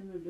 Zaten ölüyor.